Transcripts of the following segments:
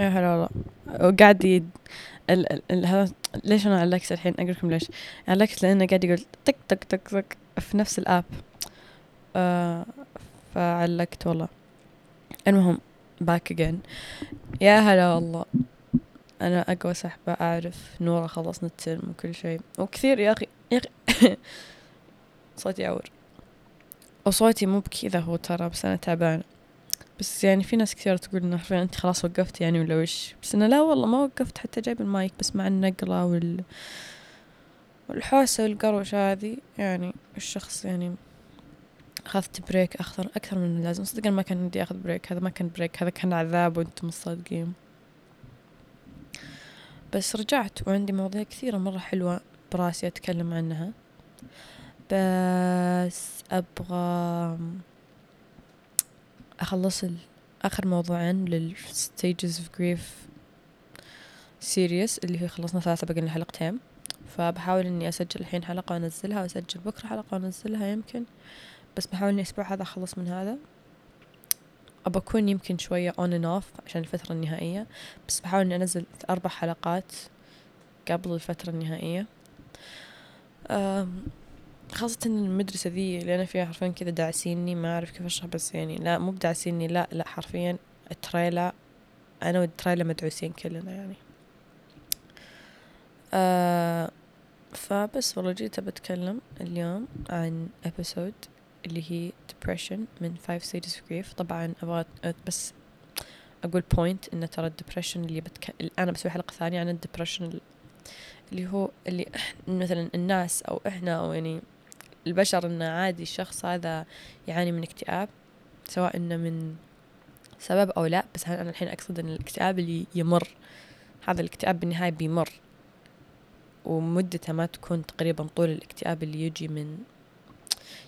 يا هلا والله. وقاعد يد... ال... ال... ال... هذا ليش أنا علقت الحين؟ أقول لكم ليش. علقت لأنه قاعد يقول تك تك تك تك في نفس ال app. آه فعلقت والله. المهم back again يا هلا والله. أنا أقوى سحبة أعرف نورة خلصنا الترم وكل شيء. وكثير يا أخي يا أخي. صوتي يعور. وصوتي مو بكذا هو ترى بس أنا تعبانة. بس يعني في ناس كثير تقول إنه حرفيا أنت خلاص وقفت يعني ولا وش. بس أنا لا والله ما وقفت حتى جايب المايك بس مع النقلة وال والحوسة والقروش هذه. يعني الشخص يعني أخذت break أكثر أكثر من اللازم صدقا ما كان بدي أخذ break هذا ما كان break هذا كان عذاب وأنتم مصدقين. بس رجعت وعندي مواضيع كثيرة مرة حلوة براسي أتكلم عنها. بس أبغى أخلص آخر موضوعين لل stages of grief series اللي هي خلصنا ثلاثة بقى لنا حلقتين. فبحاول إني أسجل الحين حلقة وأنزلها وأسجل بكرة حلقة وأنزلها يمكن. بس بحاول إني الأسبوع هذا أخلص من هذا. أبى أكون يمكن شوية on and off عشان الفترة النهائية. بس بحاول إني أنزل أربع حلقات قبل الفترة النهائية. خاصة المدرسة ذي اللي أنا فيها حرفيا كذا داعسيني ما أعرف كيف أشرح بس يعني لا مو بداعسيني لا لا حرفيا التريلا أنا والتريلا مدعوسين كلنا يعني. آه فبس والله جيت بتكلم اليوم عن episode اللي هي depression من five stages of grief. طبعا أبغى بس أقول point إن ترى depression اللي بتك... أنا بسوي حلقة ثانية عن depression اللي هو اللي مثلا الناس أو إحنا أو يعني البشر إنه عادي الشخص هذا يعاني من اكتئاب سواء إنه من سبب أو لا بس أنا الحين أقصد إن الاكتئاب اللي يمر هذا الاكتئاب بالنهاية بيمر. ومدته ما تكون تقريبا طول الاكتئاب اللي يجي من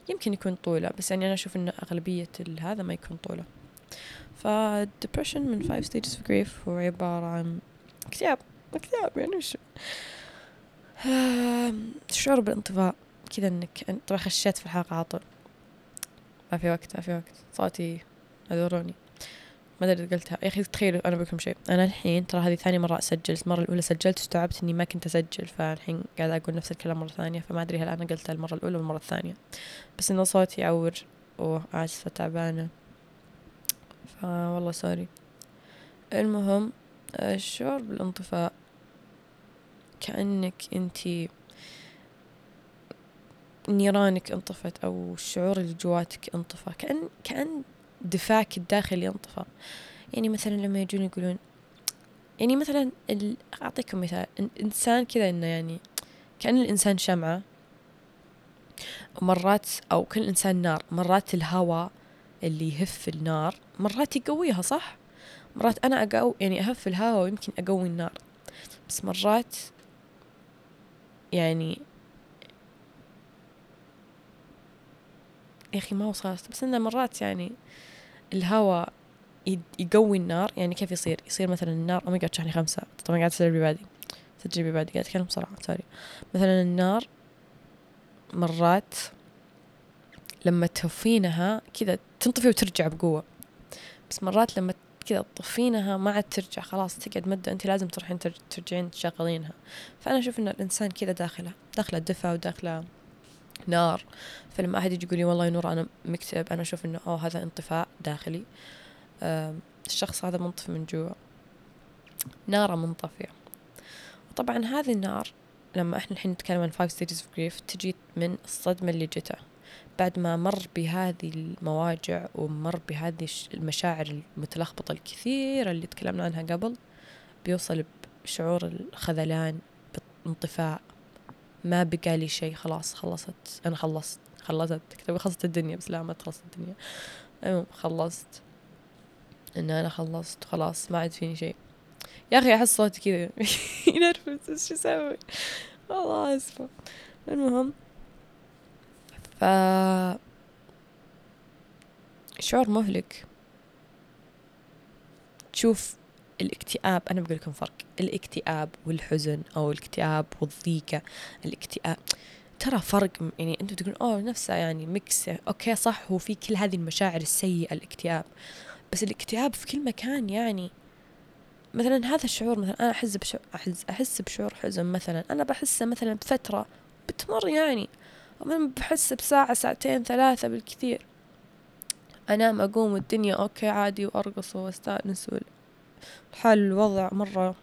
يمكن يكون طوله بس يعني أنا أشوف إن أغلبية هذا ما يكون طوله. فالدبريشن من five stages of grief هو عبارة عن اكتئاب اكتئاب يعني وش شعور بالانطفاء. كذا إنك طبعا خشيت في الحلقة عاطل ما في وقت ما في وقت. صوتي اعذروني ما أدري قلتها. يا أخي تخيلوا أنا بقولكم شيء. أنا الحين ترى هذه ثاني مرة اسجل المرة الأولى سجلت واستوعبت إني ما كنت أسجل. فالحين قاعدة أقول نفس الكلام مرة ثانية. فما أدري هل أنا قلتها المرة الأولى والمرة الثانية. بس إنه صوتي يعور. واسفة تعبانة. فوالله sorry. المهم الشعور بالانطفاء كأنك أنتي نيرانك انطفت أو الشعور اللي جواتك انطفى كأن كأن دفاعك الداخلي انطفى. يعني مثلا لما يجون يقولون يعني مثلا ال... أعطيكم مثال إنسان كذا إنه يعني كأن الإنسان شمعة ومرات أو كل إنسان نار مرات الهواء اللي يهف النار مرات يقويها صح؟ مرات أنا أقو يعني أهف الهواء ويمكن أقوي النار. بس مرات يعني يا أخي ما وصلت بس إنه مرات يعني الهواء يقوي النار. يعني كيف يصير؟ يصير مثلا النار أو قاعد شحني خمسة. طبعا قاعد أسجل ببعدي سجل ببعدي قاعد أتكلم بسرعة سوري. مثلا النار مرات لما تهفينها كذا تنطفي وترجع بقوة. بس مرات لما كذا تطفينها ما عاد ترجع. خلاص تقعد مدة. أنت لازم تروحين ترجعين تشغلينها. فأنا أشوف إن الإنسان كذا داخله داخله دفى وداخله نار. فلما أحد يجي يقول لي والله نور أنا مكتئب أنا أشوف إنه أوه هذا انطفاء داخلي. الشخص هذا منطفي من جوا ناره منطفية. وطبعا هذه النار لما إحنا الحين نتكلم عن five stages of grief تجي من الصدمة اللي جته بعد ما مر بهذه المواجع ومر بهذه المشاعر المتلخبطة الكثيرة اللي تكلمنا عنها قبل بيوصل بشعور الخذلان بانطفاء ما بقى لي شيء خلاص خلصت. أنا خلصت خلصت. كتبي خلصت الدنيا بس لا ما تخلصت الدنيا. المهم خلصت. إن أنا خلصت خلاص ما عاد فيني شيء. يا أخي أحس صوتي كذا ينرفز. شو أسوي؟ والله أسفة. المهم ف شعور مهلك. تشوف الاكتئاب أنا بقول لكم فرق. الاكتئاب والحزن أو الاكتئاب والضيقة الاكتئاب ترى فرق يعني أنتم تقولون أوه نفسه يعني mix okay صح هو في كل هذه المشاعر السيئة الاكتئاب. بس الاكتئاب في كل مكان يعني مثلا هذا الشعور مثلا أنا أحس بشعور أحس, أحس بشعور حزن مثلا. أنا بحسه مثلا بفترة بتمر يعني بحس بساعة ساعتين ثلاثة بالكثير. أنام أقوم والدنيا okay عادي وأرقص وأستأنس والحال الوضع مرة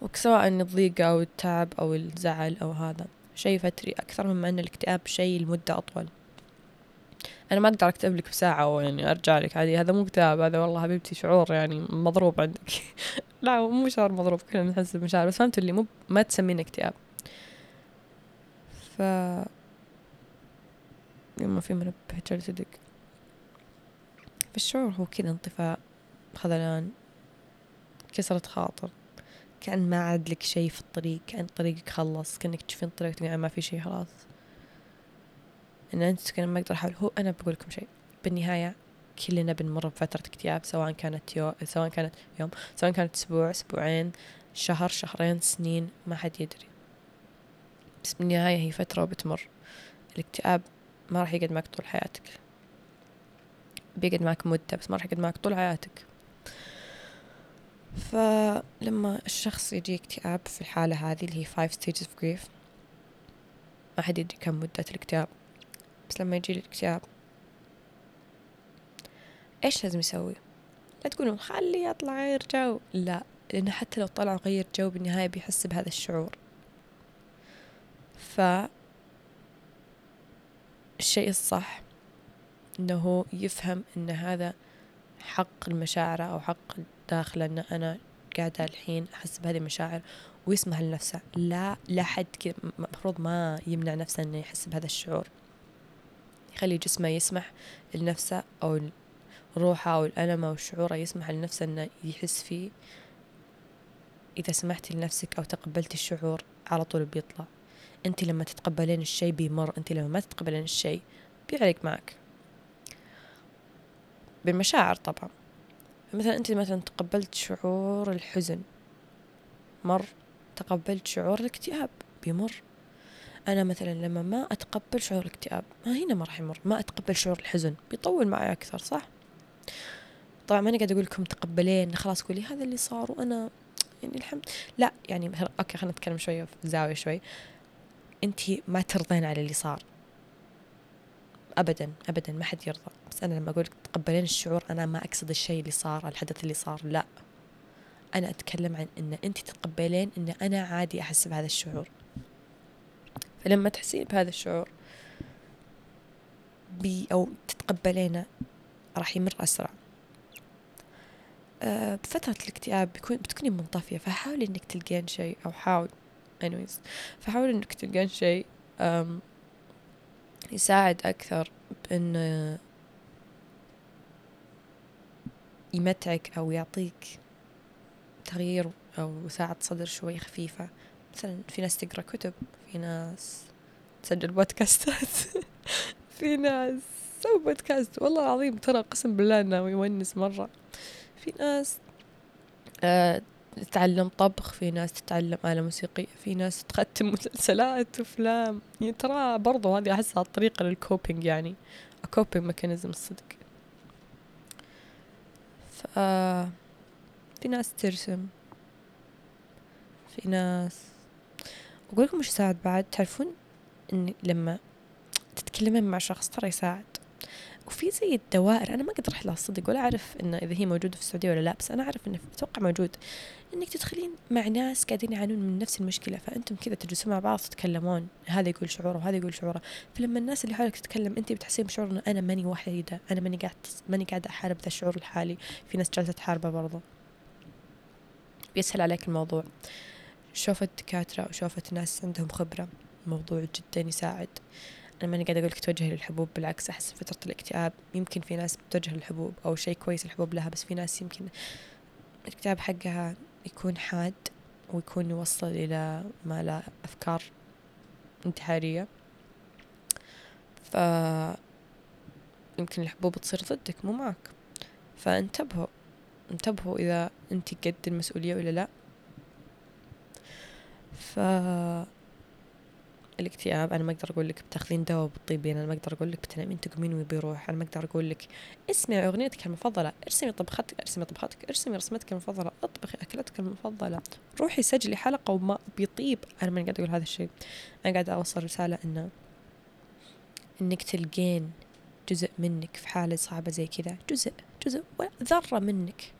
وسواء الضيقة أو التعب أو الزعل أو هذا شيء فتري أكثر مما أن الاكتئاب شيء لمدة أطول. أنا ما أقدر أكتب لك بساعة ويعني أرجع لك عادي هذا مو اكتئاب هذا والله حبيبتي شعور يعني مضروب عندك. لا مو شعور مضروب كلنا نحس بمشاعر بس فهمت اللي مو ما تسمينه اكتئاب ف يما في منبه جالس يدق. فالشعور هو كذا انطفاء. خذلان كسرة خاطر. كأن ما عاد لك شيء في الطريق كأن طريقك خلص كأنك تشوفين طريقك يعني ما في شيء خلاص. إن أنت كأن ما أقدر احاول هو أنا بقول لكم شيء بالنهاية كلنا بنمر بفترة اكتئاب سواء كانت يو سواء كانت يوم سواء كانت أسبوع أسبوعين شهر شهرين سنين ما حد يدري. بس بالنهاية هي فترة وبتمر. الاكتئاب ما راح يقعد معك طول حياتك. بيقعد معك مدة بس ما راح يقعد معك طول حياتك. فلما الشخص يجي اكتئاب في الحالة هذه اللي هي five stages of grief ما حد يدري كم مدة الاكتئاب. بس لما يجي الاكتئاب إيش لازم يسوي؟ لا تقولون خليه يطلع غير جو. لا لأنه حتى لو طلع غير جو بالنهاية بيحس بهذا الشعور. ف الشيء الصح إنه يفهم إن هذا حق المشاعر أو حق داخله إن أنا قاعدة الحين أحس بهذه المشاعر ويسمح لنفسه. لا لا حد المفروض ما يمنع نفسه إنه يحس بهذا الشعور. يخلي جسمه يسمح لنفسه أو روحه أو الألم أو شعوره يسمح لنفسه إنه يحس فيه. إذا سمحتي لنفسك أو تقبلتي الشعور على طول بيطلع. انت لما تتقبلين الشيء بيمر انت لما ما تتقبلين الشيء بيعلق معك. بالمشاعر طبعا. مثلا أنت مثلا تقبلت شعور الحزن مر تقبلت شعور الاكتئاب بيمر. أنا مثلا لما ما أتقبل شعور الاكتئاب ما هنا ما راح يمر ما أتقبل شعور الحزن بيطول معي أكثر صح؟ طبعا ماني قاعد أقول لكم تقبلين خلاص قولي هذا اللي صار وأنا يعني الحمد. لا يعني okay خلينا نتكلم شوية في زاوية شوي. أنت ما ترضين على اللي صار. ابدا ابدا ما حد يرضى. بس أنا لما أقول تقبلين الشعور أنا ما أقصد الشيء اللي صار الحدث اللي صار لا. أنا أتكلم عن إن أنت تتقبلين إن أنا عادي أحس بهذا الشعور. فلما تحسين بهذا الشعور بي أو تتقبلينه راح يمر أسرع. أه بفترة الاكتئاب بيكون بتكوني منطفية. فحاولي إنك تلقين شيء أو حاول anyways. فحاولي إنك تلقين شيء يساعد أكثر بإنه يمتعك أو يعطيك تغيير أو ساعة صدر شوي خفيفة. مثلا في ناس تقرأ كتب في ناس تسجل بودكاستات في ناس تسوي بودكاست. والله العظيم ترى قسم بالله إنه يونس مرة. في ناس آه تتعلم طبخ في ناس تتعلم آلة موسيقية في ناس تختم مسلسلات وأفلام. يعني ترى برضو هذه أحسها طريقة لل coping يعني coping mechanism الصدق. ف في ناس ترسم في ناس. أقول لكم وش يساعد بعد؟ تعرفون إن لما تتكلمين مع شخص ترى يساعد. وفي زي الدوائر أنا ما قد رحت لها الصدق ولا أعرف إن إذا هي موجودة في السعودية ولا لا بس أنا أعرف إنه أتوقع موجود. إنك تدخلين مع ناس قاعدين يعانون من نفس المشكلة فأنتم كذا تجلسون مع بعض تتكلمون هذا يقول شعوره وهذا يقول شعوره. فلما الناس اللي حولك تتكلم أنت بتحسين بشعور إنه أنا ماني وحيدة أنا ماني قاعد ماني قاعدة أحارب ذا الشعور الحالي. في ناس جالسة تحاربه برضه بيسهل عليك الموضوع. شوفت دكاترة وشوفت ناس عندهم خبرة الموضوع جدا يساعد. أنا ماني قاعدة أقولك توجهي للحبوب بالعكس أحس فترة الاكتئاب. يمكن في ناس بتوجه للحبوب أو شيء كويس الحبوب لها بس في ناس يمكن الاكتئاب حقها يكون حاد ويكون يوصل إلى ما لا أفكار انتحارية. ف يمكن الحبوب تصير ضدك مو معك. فانتبهوا انتبهوا إذا أنت قد المسؤولية ولا لا. ف الاكتئاب أنا ما أقدر أقول لك بتاخذين دواء بتطيبين أنا ما أقدر أقول لك بتنامين تقومين وبيروح أنا ما أقدر أقول لك اسمعي أغنيتك المفضلة ارسمي طبختك ارسمي طبختك ارسمي رسمتك المفضلة اطبخي أكلتك المفضلة روحي سجلي حلقة وما بيطيب. أنا ما قاعد أقول هذا الشيء. أنا قاعد أوصل رسالة انه إنك تلقين جزء منك في حالة صعبة زي كذا. جزء جزء ذرة منك.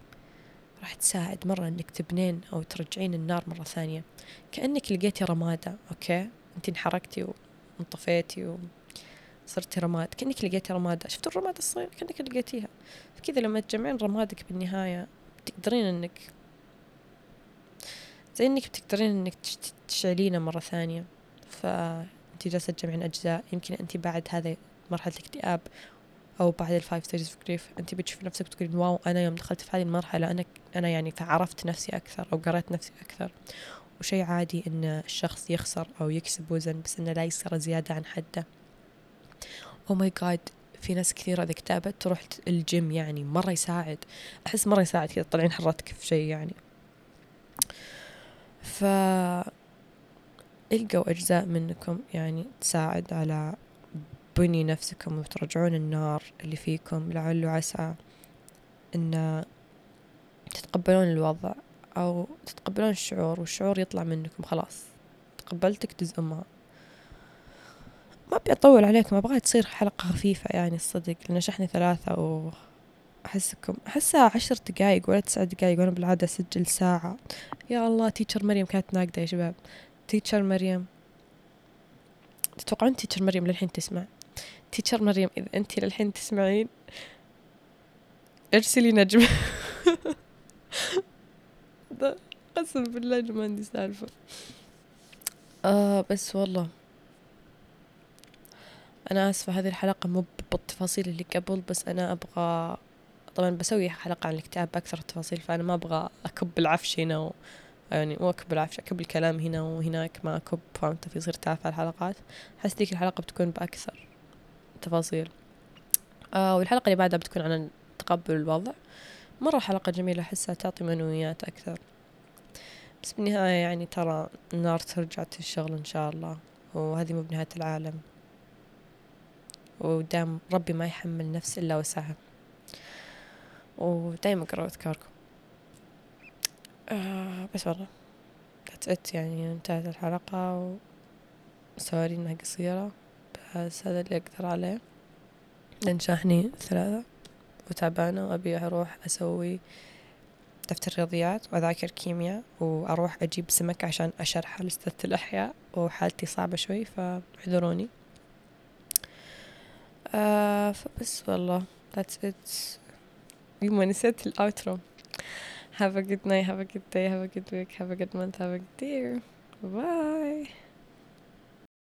راح تساعد مرة إنك تبنين أو ترجعين النار مرة ثانية. كأنك لقيتي رمادة أوكي؟ انت انحرقتي وانطفيتي وصرتي رماد كأنك لقيتي رمادة. شفت الرمادة الصغيرة؟ كأنك لقيتيها. فكذا لما تجمعين رمادك بالنهاية تقدرين إنك زي إنك بتقدرين إنك تشعلينه مرة ثانية. فأنت جالسة تجمعين أجزاء يمكن أنت بعد هذا مرحلة الاكتئاب أو بعد ال five stages of grief أنت بتشوفي نفسك تقولين wow أنا يوم دخلت في هذه المرحلة أنا أنا يعني عرفت نفسي أكثر أو قريت نفسي أكثر. وشيء عادي إن الشخص يخسر أو يكسب وزن بس إنه لا يصير زيادة عن حده. oh my God في ناس كثيرة إذا اكتئبت تروح الجيم يعني مرة يساعد. أحس مرة يساعد كذا تطلعين حرتك في شيء يعني. ف إلقوا أجزاء منكم يعني تساعد على بني نفسكم وترجعون النار اللي فيكم. لعل وعسى إن تتقبلون الوضع. أو تتقبلون الشعور والشعور يطلع منكم خلاص. تقبلتك جزء ما. ما أبي أطول عليكم أبغى تصير حلقة خفيفة يعني الصدق. لأن شحني ثلاثة و أحسكم أحسها عشر دقايق ولا تسع دقايق وأنا بالعادة أسجل ساعة. يا الله teacher مريم كانت ناقدة يا شباب. teacher مريم. تتوقعون teacher مريم للحين تسمع؟ teacher مريم إذا أنت للحين تسمعين ارسلي نجمة قسم بالله ما عندي سالفة. آه بس والله. أنا آسفة هذه الحلقة مو بالتفاصيل اللي قبل بس أنا أبغى طبعا بسوي حلقة عن الاكتئاب بأكثر التفاصيل فأنا ما أبغى أكب العفش هنا و... يعني مو أكب العفش أكب الكلام هنا وهناك ما أكب فهمت في يصير تافه الحلقات. حس ديك الحلقة بتكون بأكثر تفاصيل. آه والحلقة اللي بعدها بتكون عن تقبل الوضع. مرة حلقة جميلة أحسها تعطي معنويات أكثر. بس بالنهاية يعني ترى النار ترجع تشتغل إن شاء الله وهذه مو بنهاية العالم. ودام ربي ما يحمل نفس إلا وسعها. ودايما اقرأوا أذكاركم. آه بس والله. That's it يعني انتهت الحلقة وسوري إنها قصيرة بس هذا اللي أقدر عليه. لأن شاحني ثلاثة. وتعبانة وأبي أروح أسوي دفتر رياضيات وأذاكر كيمياء وأروح أجيب سمك عشان أشرحه لأستاذة الأحياء وحالتي صعبة شوي فاعذروني. آه فبس والله. That's it. يما نسيت الأوترو have a good night. Have a good day. Have a good week. Have a good month. Have a good year. Bye.